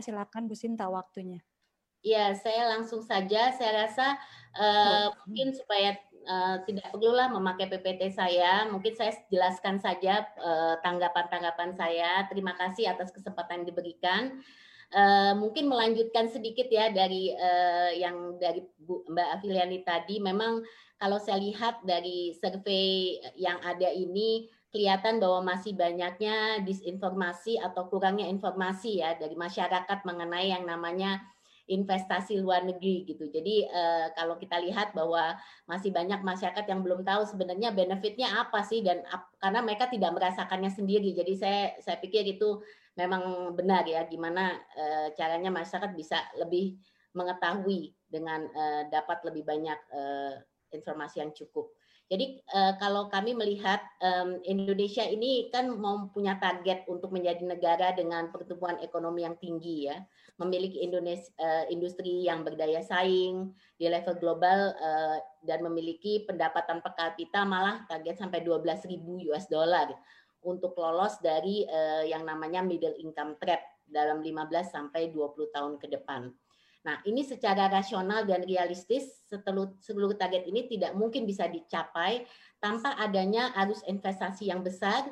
silakan Bu Sinta waktunya. Ya, saya langsung saja. Saya rasa uh, mungkin supaya uh, tidak perlulah memakai PPT saya. Mungkin saya jelaskan saja tanggapan-tanggapan uh, saya. Terima kasih atas kesempatan yang diberikan. Uh, mungkin melanjutkan sedikit ya dari uh, yang dari Bu, Mbak Afiliani tadi. Memang kalau saya lihat dari survei yang ada ini kelihatan bahwa masih banyaknya disinformasi atau kurangnya informasi ya dari masyarakat mengenai yang namanya investasi luar negeri gitu. Jadi eh, kalau kita lihat bahwa masih banyak masyarakat yang belum tahu sebenarnya benefitnya apa sih dan ap, karena mereka tidak merasakannya sendiri. Jadi saya saya pikir itu memang benar ya gimana eh, caranya masyarakat bisa lebih mengetahui dengan eh, dapat lebih banyak eh, informasi yang cukup. Jadi uh, kalau kami melihat Indonesia ini kan mau punya target untuk menjadi negara dengan pertumbuhan ekonomi yang tinggi ya, memiliki Indonesia uh, industri yang berdaya saing di level global uh, dan memiliki pendapatan per kapita malah target sampai 12.000 US dollar untuk lolos dari yang namanya middle income trap dalam 15 sampai 20 tahun ke depan. Nah, ini secara rasional dan realistis seluruh, seluruh target ini tidak mungkin bisa dicapai tanpa adanya arus investasi yang besar,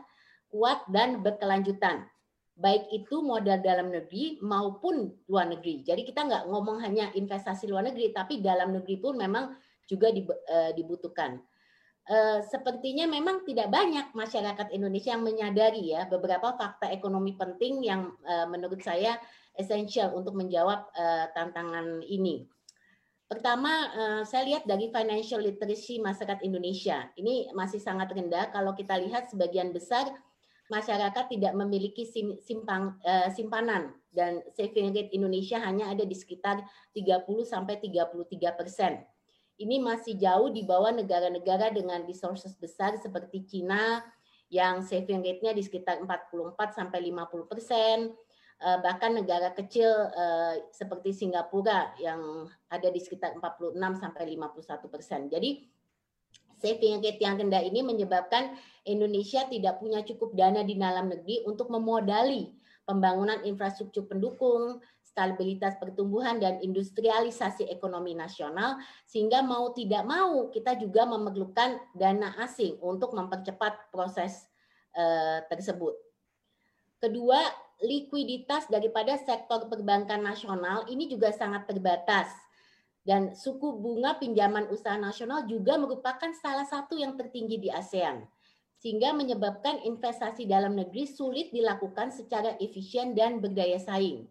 kuat, dan berkelanjutan. Baik itu modal dalam negeri maupun luar negeri. Jadi kita nggak ngomong hanya investasi luar negeri, tapi dalam negeri pun memang juga eh, dibutuhkan. Eh, sepertinya memang tidak banyak masyarakat Indonesia yang menyadari ya beberapa fakta ekonomi penting yang eh, menurut saya esensial untuk menjawab uh, tantangan ini. Pertama, uh, saya lihat dari financial literacy masyarakat Indonesia. Ini masih sangat rendah kalau kita lihat sebagian besar masyarakat tidak memiliki sim, simpang, uh, simpanan dan saving rate Indonesia hanya ada di sekitar 30 sampai 33 persen. Ini masih jauh di bawah negara-negara dengan resources besar seperti Cina yang saving rate-nya di sekitar 44 sampai 50 persen, bahkan negara kecil eh, seperti Singapura yang ada di sekitar 46 sampai 51 persen. Jadi saving rate yang rendah ini menyebabkan Indonesia tidak punya cukup dana di dalam negeri untuk memodali pembangunan infrastruktur pendukung, stabilitas pertumbuhan dan industrialisasi ekonomi nasional sehingga mau tidak mau kita juga memerlukan dana asing untuk mempercepat proses uh, tersebut. Kedua, likuiditas daripada sektor perbankan nasional ini juga sangat terbatas. Dan suku bunga pinjaman usaha nasional juga merupakan salah satu yang tertinggi di ASEAN. Sehingga menyebabkan investasi dalam negeri sulit dilakukan secara efisien dan berdaya saing.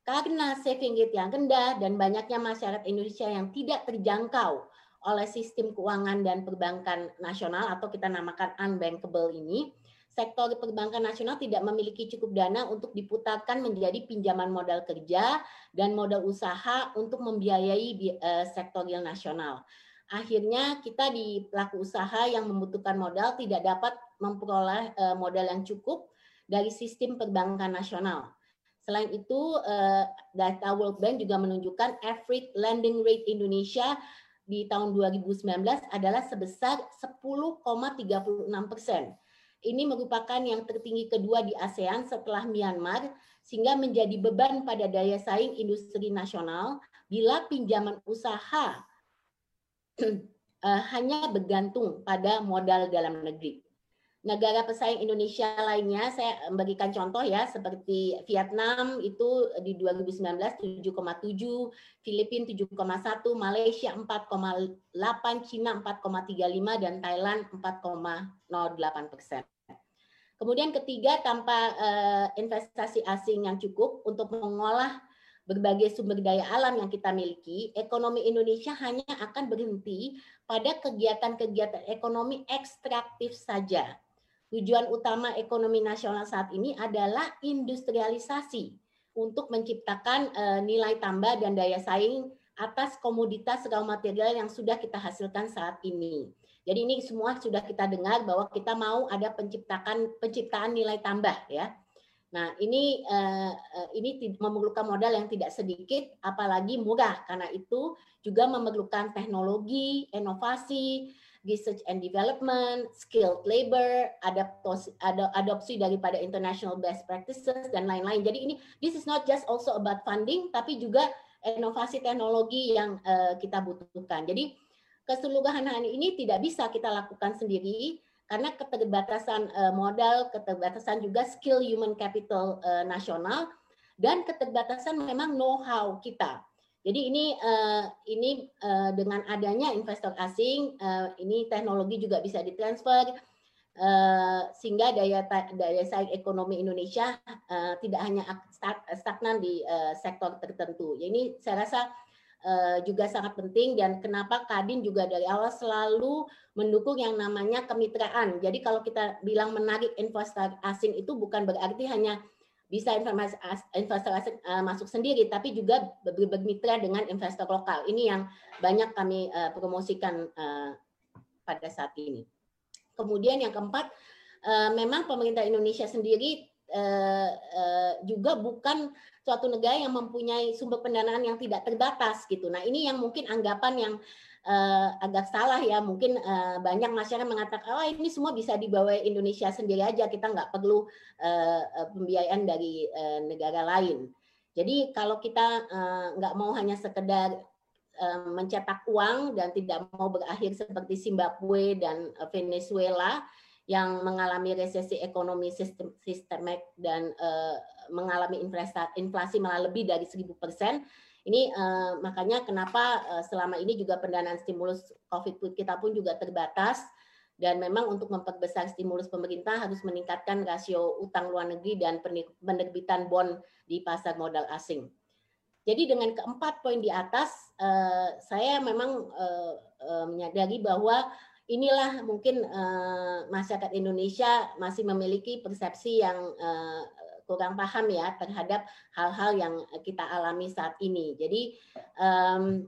Karena saving rate yang rendah dan banyaknya masyarakat Indonesia yang tidak terjangkau oleh sistem keuangan dan perbankan nasional atau kita namakan unbankable ini, sektor perbankan nasional tidak memiliki cukup dana untuk diputarkan menjadi pinjaman modal kerja dan modal usaha untuk membiayai uh, sektor real nasional. Akhirnya kita di pelaku usaha yang membutuhkan modal tidak dapat memperoleh uh, modal yang cukup dari sistem perbankan nasional. Selain itu, uh, data World Bank juga menunjukkan average lending rate Indonesia di tahun 2019 adalah sebesar 10,36 persen ini merupakan yang tertinggi kedua di ASEAN setelah Myanmar, sehingga menjadi beban pada daya saing industri nasional bila pinjaman usaha eh, hanya bergantung pada modal dalam negeri. Negara pesaing Indonesia lainnya, saya memberikan contoh ya, seperti Vietnam itu di 2019 7,7, Filipina 7,1, Malaysia 4,8, Cina 4,35, dan Thailand 4,08 persen. Kemudian ketiga, tanpa uh, investasi asing yang cukup untuk mengolah berbagai sumber daya alam yang kita miliki, ekonomi Indonesia hanya akan berhenti pada kegiatan-kegiatan ekonomi ekstraktif saja Tujuan utama ekonomi nasional saat ini adalah industrialisasi untuk menciptakan eh, nilai tambah dan daya saing atas komoditas raw material yang sudah kita hasilkan saat ini. Jadi ini semua sudah kita dengar bahwa kita mau ada penciptakan penciptaan nilai tambah ya. Nah, ini eh, eh, ini memerlukan modal yang tidak sedikit apalagi murah karena itu juga memerlukan teknologi, inovasi, research and development, skilled labor, adaptosi, adopsi daripada international best practices dan lain-lain. Jadi ini this is not just also about funding tapi juga inovasi teknologi yang uh, kita butuhkan. Jadi keseluruhan hal ini tidak bisa kita lakukan sendiri karena keterbatasan uh, modal, keterbatasan juga skill human capital uh, nasional dan keterbatasan memang know-how kita. Jadi ini uh, ini uh, dengan adanya investor asing, uh, ini teknologi juga bisa ditransfer sehingga daya daya saing ekonomi Indonesia tidak hanya stagnan di sektor tertentu. Ini saya rasa juga sangat penting dan kenapa Kadin juga dari awal selalu mendukung yang namanya kemitraan. Jadi kalau kita bilang menarik investor asing itu bukan berarti hanya bisa informasi investor uh, masuk sendiri, tapi juga bermitra dengan investor lokal. Ini yang banyak kami uh, promosikan uh, pada saat ini. Kemudian yang keempat, uh, memang pemerintah Indonesia sendiri uh, uh, juga bukan suatu negara yang mempunyai sumber pendanaan yang tidak terbatas gitu. Nah ini yang mungkin anggapan yang uh, agak salah ya. Mungkin uh, banyak masyarakat mengatakan oh ini semua bisa dibawa Indonesia sendiri aja. Kita nggak perlu uh, pembiayaan dari uh, negara lain. Jadi kalau kita uh, nggak mau hanya sekedar uh, mencetak uang dan tidak mau berakhir seperti Zimbabwe dan Venezuela yang mengalami resesi ekonomi sistem sistemik dan uh, mengalami inflasi malah lebih dari 1000 persen ini uh, makanya kenapa uh, selama ini juga pendanaan stimulus COVID kita pun juga terbatas dan memang untuk memperbesar stimulus pemerintah harus meningkatkan rasio utang luar negeri dan penerbitan bond di pasar modal asing. Jadi dengan keempat poin di atas, uh, saya memang uh, uh, menyadari bahwa inilah mungkin uh, masyarakat Indonesia masih memiliki persepsi yang uh, kurang paham ya terhadap hal-hal yang kita alami saat ini. Jadi um,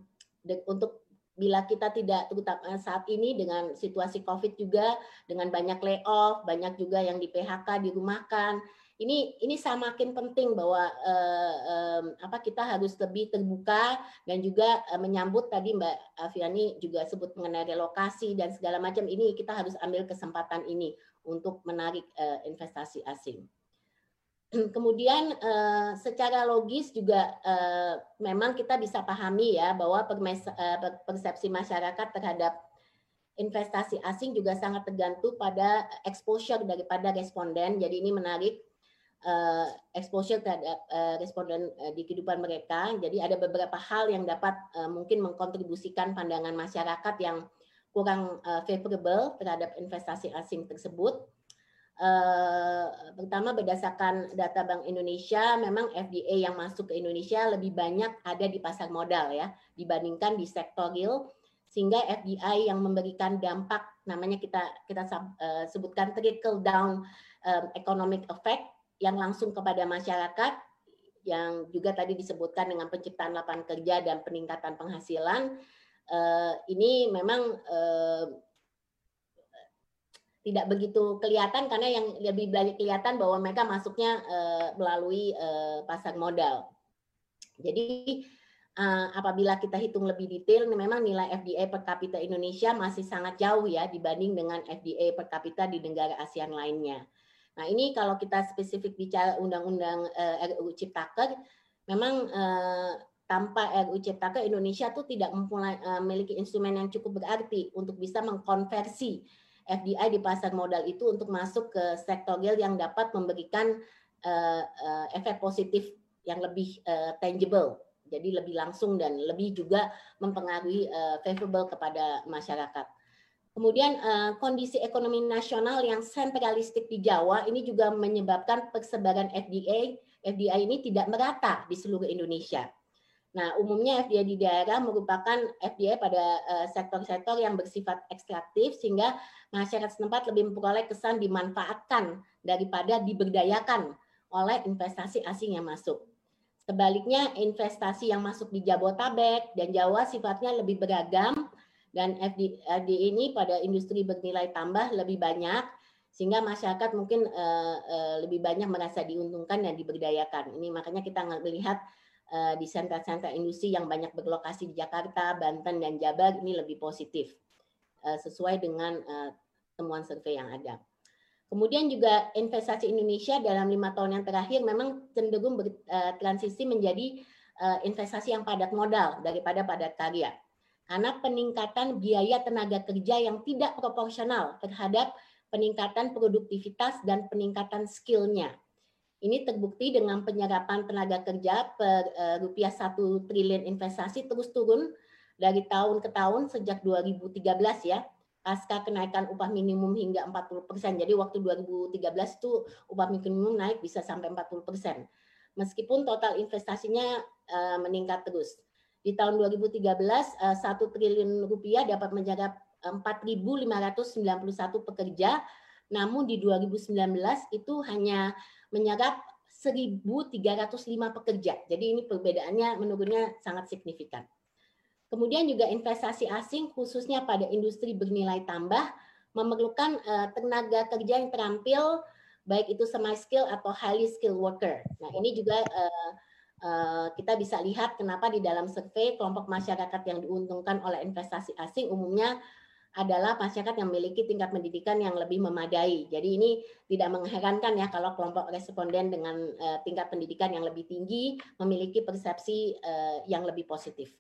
untuk bila kita tidak terutama saat ini dengan situasi COVID juga dengan banyak layoff, banyak juga yang di PHK dirumahkan. Ini ini semakin penting bahwa uh, um, apa kita harus lebih terbuka dan juga uh, menyambut tadi Mbak Aviani juga sebut mengenai relokasi dan segala macam ini kita harus ambil kesempatan ini untuk menarik uh, investasi asing. kemudian uh, secara logis juga uh, memang kita bisa pahami ya bahwa uh, persepsi masyarakat terhadap investasi asing juga sangat tergantung pada exposure daripada responden. Jadi ini menarik exposure terhadap responden di kehidupan mereka. Jadi ada beberapa hal yang dapat mungkin mengkontribusikan pandangan masyarakat yang kurang favorable terhadap investasi asing tersebut Uh, pertama berdasarkan data Bank Indonesia, memang FDA yang masuk ke Indonesia lebih banyak ada di pasar modal ya dibandingkan di sektor real, sehingga FDI yang memberikan dampak namanya kita kita uh, sebutkan trickle down um, economic effect yang langsung kepada masyarakat yang juga tadi disebutkan dengan penciptaan lapangan kerja dan peningkatan penghasilan uh, ini memang uh, tidak begitu kelihatan karena yang lebih banyak kelihatan bahwa mereka masuknya uh, melalui uh, pasar modal. Jadi uh, apabila kita hitung lebih detail, memang nilai FDI per kapita Indonesia masih sangat jauh ya dibanding dengan FDI per kapita di negara ASEAN lainnya. Nah ini kalau kita spesifik bicara undang-undang uh, RUU Ciptaker, memang uh, tanpa RUU Ciptaker Indonesia tuh tidak memiliki instrumen yang cukup berarti untuk bisa mengkonversi FDI di pasar modal itu untuk masuk ke sektor real yang dapat memberikan uh, uh, efek positif yang lebih uh, tangible, jadi lebih langsung dan lebih juga mempengaruhi uh, favorable kepada masyarakat. Kemudian kondisi ekonomi nasional yang sentralistik di Jawa ini juga menyebabkan persebaran FDI FDI ini tidak merata di seluruh Indonesia. Nah, umumnya FDI di daerah merupakan FDI pada sektor-sektor yang bersifat ekstraktif sehingga masyarakat setempat lebih memperoleh kesan dimanfaatkan daripada diberdayakan oleh investasi asing yang masuk. Sebaliknya, investasi yang masuk di Jabotabek dan Jawa sifatnya lebih beragam dan FDI ini pada industri bernilai tambah lebih banyak sehingga masyarakat mungkin uh, uh, lebih banyak merasa diuntungkan dan diberdayakan. Ini makanya kita melihat Eh, di sentra-sentra industri yang banyak berlokasi di Jakarta, Banten, dan Jabar ini lebih positif. sesuai dengan temuan survei yang ada. Kemudian juga investasi Indonesia dalam lima tahun yang terakhir memang cenderung bertransisi menjadi investasi yang padat modal daripada padat karya. Karena peningkatan biaya tenaga kerja yang tidak proporsional terhadap peningkatan produktivitas dan peningkatan skillnya. Ini terbukti dengan penyerapan tenaga kerja per rupiah 1 triliun investasi terus turun dari tahun ke tahun sejak 2013 ya pasca kenaikan upah minimum hingga 40 persen. Jadi waktu 2013 itu upah minimum naik bisa sampai 40 persen. Meskipun total investasinya uh, meningkat terus. Di tahun 2013, uh, 1 triliun rupiah dapat menyerap 4.591 pekerja, namun di 2019 itu hanya menyerap 1.305 pekerja. Jadi ini perbedaannya menurutnya sangat signifikan. Kemudian juga investasi asing khususnya pada industri bernilai tambah memerlukan uh, tenaga kerja yang terampil baik itu semi skill atau highly skill worker. Nah, ini juga uh, uh, kita bisa lihat kenapa di dalam survei kelompok masyarakat yang diuntungkan oleh investasi asing umumnya adalah masyarakat yang memiliki tingkat pendidikan yang lebih memadai. Jadi ini tidak mengherankan ya kalau kelompok responden dengan uh, tingkat pendidikan yang lebih tinggi memiliki persepsi uh, yang lebih positif.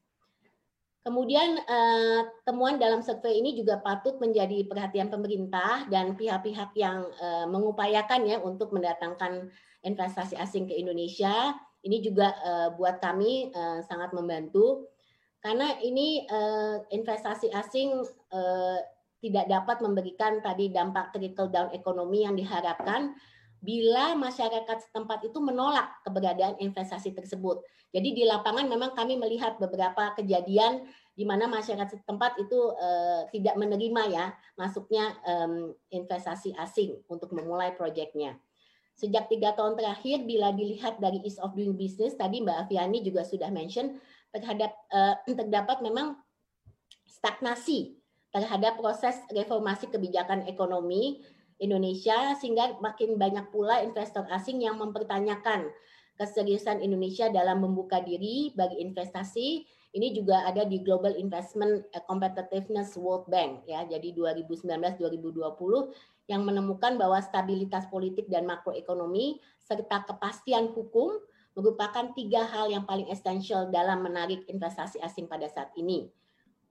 Kemudian eh, temuan dalam survei ini juga patut menjadi perhatian pemerintah dan pihak-pihak yang eh, mengupayakan ya untuk mendatangkan investasi asing ke Indonesia. Ini juga eh, buat kami sangat membantu karena ini eh, investasi asing eh, tidak dapat memberikan tadi dampak trickle down ekonomi yang diharapkan bila masyarakat setempat itu menolak keberadaan investasi tersebut. Jadi di lapangan memang kami melihat beberapa kejadian di mana masyarakat setempat itu uh, tidak menerima ya masuknya investasi asing untuk memulai proyeknya. Sejak tiga tahun terakhir, bila dilihat dari ease of doing business, tadi Mbak Aviani juga sudah mention, terhadap uh, terdapat memang stagnasi terhadap proses reformasi kebijakan ekonomi Indonesia sehingga makin banyak pula investor asing yang mempertanyakan keseriusan Indonesia dalam membuka diri bagi investasi. Ini juga ada di Global Investment Competitiveness World Bank ya. Jadi 2019-2020 yang menemukan bahwa stabilitas politik dan makroekonomi serta kepastian hukum merupakan tiga hal yang paling esensial dalam menarik investasi asing pada saat ini.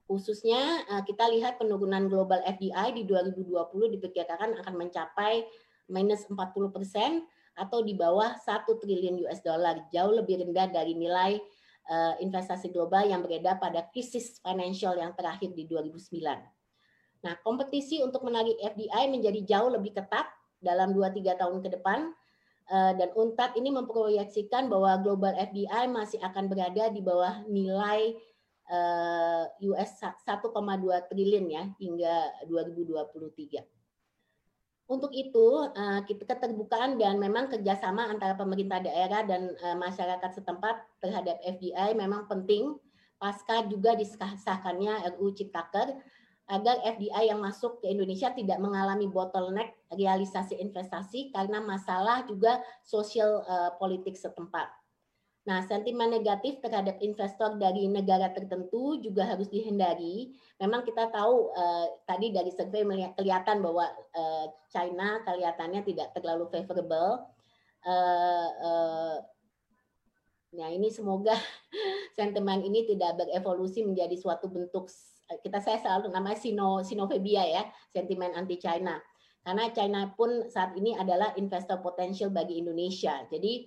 Khususnya eh, kita lihat penurunan global FDI di 2020 diperkirakan akan mencapai minus 40 persen atau di bawah 1 triliun US dollar, jauh lebih rendah dari nilai eh, investasi global yang beredar pada krisis financial yang terakhir di 2009. Nah, kompetisi untuk menarik FDI menjadi jauh lebih ketat dalam 2-3 tahun ke depan dan UNTAD ini memproyeksikan bahwa global FDI masih akan berada di bawah nilai uh, US 1,2 triliun ya hingga 2023. Untuk itu, uh, keterbukaan dan memang kerjasama antara pemerintah daerah dan masyarakat setempat terhadap FDI memang penting pasca juga disahkannya RUU Ciptaker agar FDI yang masuk ke Indonesia tidak mengalami bottleneck realisasi investasi karena masalah juga sosial uh, politik setempat. Nah, sentimen negatif terhadap investor dari negara tertentu juga harus dihindari. Memang kita tahu uh, tadi dari survei melihat kelihatan bahwa uh, China kelihatannya tidak terlalu favorable. Uh, uh, nah, ini semoga sentimen ini tidak berevolusi menjadi suatu bentuk kita saya selalu namanya sino sinofobia ya, sentimen anti China. Karena China pun saat ini adalah investor potensial bagi Indonesia. Jadi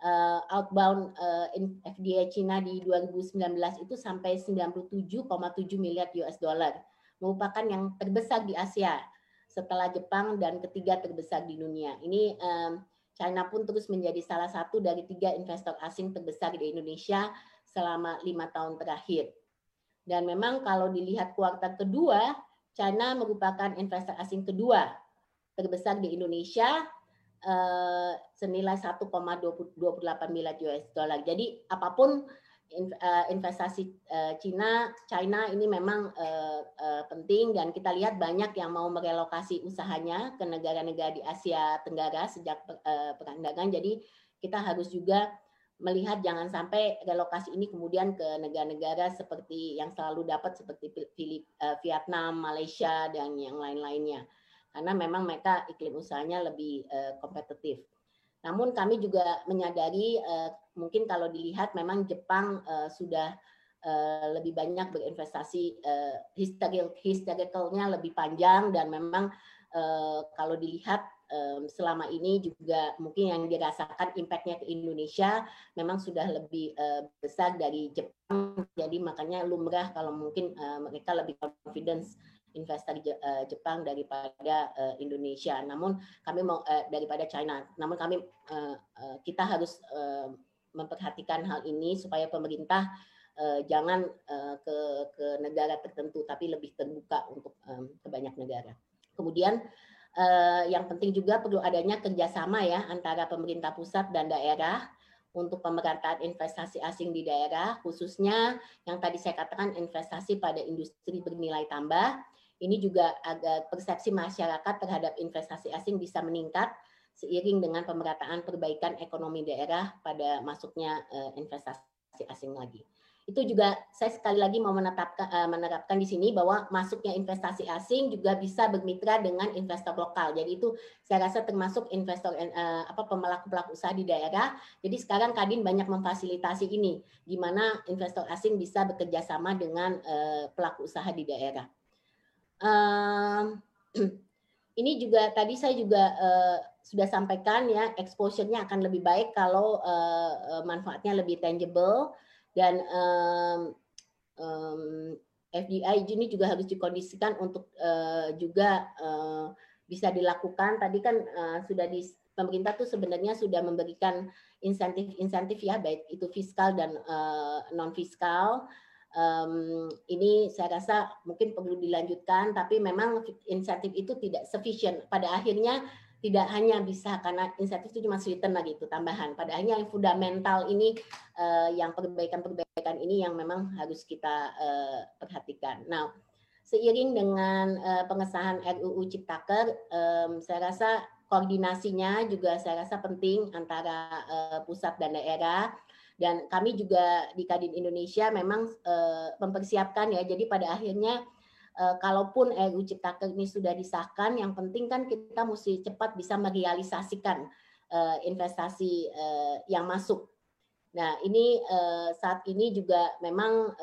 uh, outbound uh, FDI Cina di 2019 itu sampai 97,7 miliar US dollar, merupakan yang terbesar di Asia setelah Jepang dan ketiga terbesar di dunia. Ini um, China pun terus menjadi salah satu dari tiga investor asing terbesar di Indonesia selama lima tahun terakhir. Dan memang kalau dilihat kuartal kedua, China merupakan investor asing kedua terbesar di Indonesia uh, senilai 1,28 miliar US dollar. Jadi apa pun eh, investasi uh, Cina, China ini memang penting dan kita lihat banyak yang mau merelokasi usahanya ke negara-negara di Asia Tenggara sejak perang dagang. Jadi kita harus juga melihat jangan sampai relokasi ini kemudian ke negara-negara seperti yang selalu dapat seperti Filip, Vietnam, Malaysia dan yang lain-lainnya. Karena memang mereka iklim usahanya lebih kompetitif. Namun kami juga menyadari mungkin kalau dilihat memang Jepang sudah lebih banyak berinvestasi historicalnya lebih panjang dan memang kalau dilihat selama ini juga mungkin yang dirasakan impactnya ke Indonesia memang sudah lebih besar dari Jepang. Jadi makanya lumrah kalau mungkin mereka lebih confidence investor Jepang daripada Indonesia. Namun kami mau daripada China. Namun kami kita harus memperhatikan hal ini supaya pemerintah jangan ke ke negara tertentu tapi lebih terbuka untuk ke banyak negara. Kemudian uh, yang penting juga perlu adanya kerjasama ya antara pemerintah pusat dan daerah untuk pemerataan investasi asing di daerah, khususnya yang tadi saya katakan investasi pada industri bernilai tambah. Ini juga agar persepsi masyarakat terhadap investasi asing bisa meningkat seiring dengan pemerataan perbaikan ekonomi daerah pada masuknya eh, investasi asing lagi itu juga saya sekali lagi mau menetapkan uh, menerapkan di sini bahwa masuknya investasi asing juga bisa bermitra dengan investor lokal. Jadi itu saya rasa termasuk investor uh, apa pelaku-pelaku usaha di daerah. Jadi sekarang Kadin banyak memfasilitasi ini di mana investor asing bisa bekerja sama dengan uh, pelaku usaha di daerah. Ini juga tadi saya juga sudah sampaikan ya exposure-nya akan lebih baik kalau manfaatnya lebih tangible dan um, um, FDI ini juga harus dikondisikan untuk uh, juga uh, bisa dilakukan. Tadi kan uh, sudah di pemerintah tuh sebenarnya sudah memberikan insentif-insentif ya baik itu fiskal dan uh, non fiskal. Um, ini saya rasa mungkin perlu dilanjutkan, tapi memang insentif itu tidak sufficient. Pada akhirnya tidak hanya bisa karena insentif itu cuma sweeten lagi itu tambahan. Pada akhirnya yang fundamental ini uh, yang perbaikan-perbaikan ini yang memang harus kita uh, perhatikan. Nah, seiring dengan uh, pengesahan RUU Ciptaker, um, saya rasa koordinasinya juga saya rasa penting antara uh, pusat dan daerah. Dan kami juga di Kadin Indonesia memang uh, mempersiapkan ya. Jadi pada akhirnya kalaupun RUU Ciptaker ini sudah disahkan, yang penting kan kita mesti cepat bisa merealisasikan uh, investasi uh, yang masuk. Nah, ini saat ini juga memang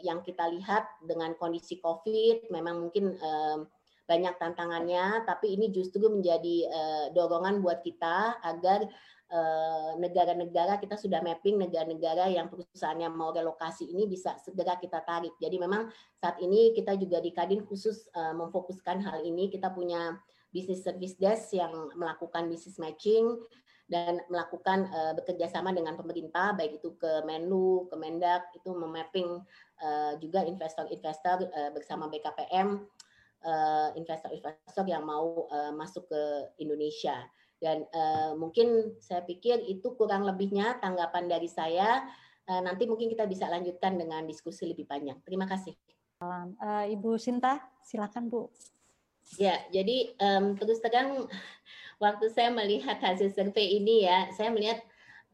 yang kita lihat dengan kondisi COVID, memang mungkin banyak tantangannya, tapi ini justru menjadi dorongan buat kita agar Eh, negara-negara kita sudah mapping negara-negara yang perusahaannya mau relokasi ini bisa segera kita tarik. Jadi memang saat ini kita juga di Kadin khusus uh, memfokuskan hal ini. Kita punya business service desk yang melakukan business matching dan melakukan uh, bekerja sama dengan pemerintah baik itu ke Menlu, ke Mendak itu memapping juga investor-investor bersama BKPM investor-investor yang mau masuk ke Indonesia. Dan uh, mungkin saya pikir itu kurang lebihnya tanggapan dari saya. Uh, nanti mungkin kita bisa lanjutkan dengan diskusi lebih panjang. Terima kasih. Uh, Ibu Sinta, silakan Bu. Ya, jadi um, terus terang waktu saya melihat hasil survei ini ya, saya melihat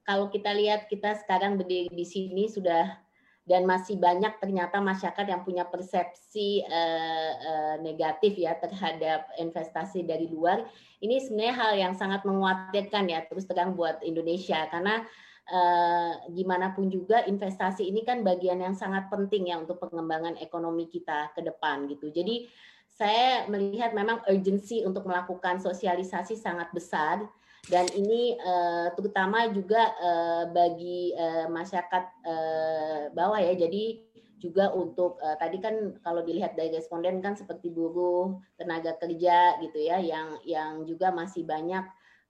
kalau kita lihat kita sekarang berdiri di sini sudah dan masih banyak ternyata masyarakat yang punya persepsi uh, uh, negatif ya terhadap investasi dari luar. Ini sebenarnya hal yang sangat menguatkan ya terus terang buat Indonesia karena uh, gimana pun juga investasi ini kan bagian yang sangat penting ya untuk pengembangan ekonomi kita ke depan gitu. Jadi saya melihat memang urgensi untuk melakukan sosialisasi sangat besar dan ini uh, terutama juga uh, bagi uh, masyarakat uh, bawah ya. Jadi juga untuk uh, tadi kan kalau dilihat dari responden kan seperti buruh tenaga kerja gitu ya yang yang juga masih banyak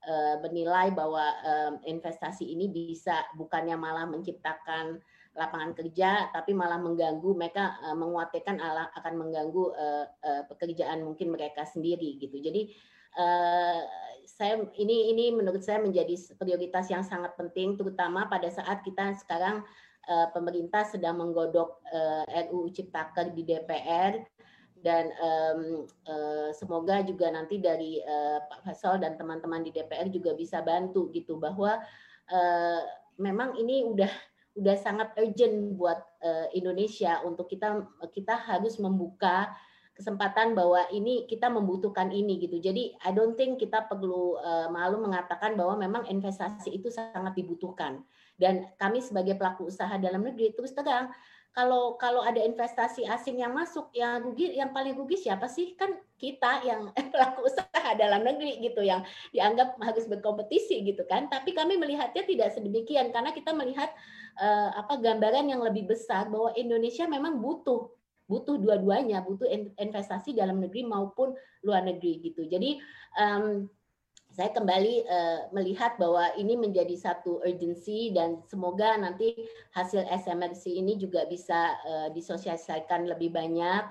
uh, bernilai bahwa uh, investasi ini bisa bukannya malah menciptakan lapangan kerja tapi malah mengganggu mereka uh, menguatkan akan mengganggu uh, uh, pekerjaan mungkin mereka sendiri gitu. Jadi uh, saya ini ini menurut saya menjadi prioritas yang sangat penting terutama pada saat kita sekarang uh, pemerintah sedang menggodok uh, eh, RUU Ciptaker di DPR dan um, uh, semoga juga nanti dari uh, Pak Fasol dan teman-teman di DPR juga bisa bantu gitu bahwa uh, memang ini udah udah sangat urgent buat uh, Indonesia untuk kita kita harus membuka kesempatan bahwa ini kita membutuhkan ini gitu. Jadi I don't think kita perlu uh, malu mengatakan bahwa memang investasi itu sangat dibutuhkan. Dan kami sebagai pelaku usaha dalam negeri terus terang kalau kalau ada investasi asing yang masuk yang rugi yang paling rugi siapa sih kan kita yang pelaku usaha dalam negeri gitu yang dianggap harus berkompetisi gitu kan tapi kami melihatnya tidak sedemikian karena kita melihat uh, apa gambaran yang lebih besar bahwa Indonesia memang butuh butuh dua-duanya, butuh investasi dalam negeri maupun luar negeri gitu. Jadi um, saya kembali uh, melihat bahwa ini menjadi satu urgensi dan semoga nanti hasil SMRC ini juga bisa uh, disosialisasikan lebih banyak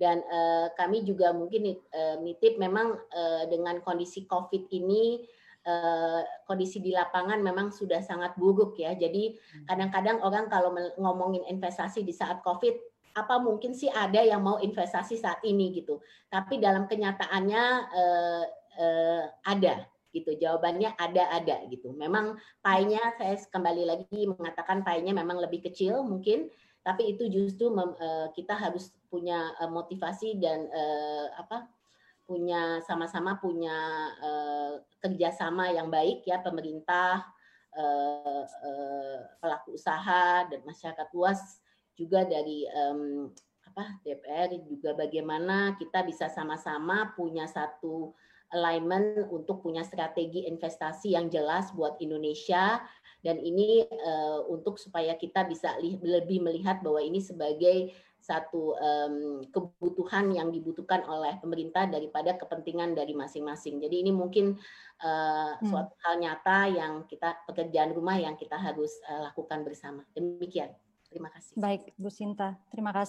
dan uh, kami juga mungkin uh, nitip memang uh, dengan kondisi COVID ini uh, kondisi di lapangan memang sudah sangat buruk ya. Jadi hmm. kadang-kadang orang kalau ngomongin investasi di saat COVID apa mungkin sih ada yang mau investasi saat ini gitu. Tapi dalam kenyataannya eh, eh, ada gitu. Jawabannya ada ada gitu. Memang pie-nya saya kembali lagi mengatakan pie-nya memang lebih kecil mungkin, tapi itu justru mem, eh, kita harus punya eh, motivasi dan eh, apa punya sama-sama punya eh, kerjasama yang baik ya pemerintah, eh, eh, pelaku usaha dan masyarakat luas juga dari um, apa DPR juga bagaimana kita bisa sama-sama punya satu alignment untuk punya strategi investasi yang jelas buat Indonesia dan ini uh, untuk supaya kita bisa lebih melihat bahwa ini sebagai satu um, kebutuhan yang dibutuhkan oleh pemerintah daripada kepentingan dari masing-masing. Jadi ini mungkin uh, hmm. suatu hal nyata yang kita pekerjaan rumah yang kita harus uh, lakukan bersama. Demikian. Terima kasih. Baik, Bu Sinta. Terima kasih.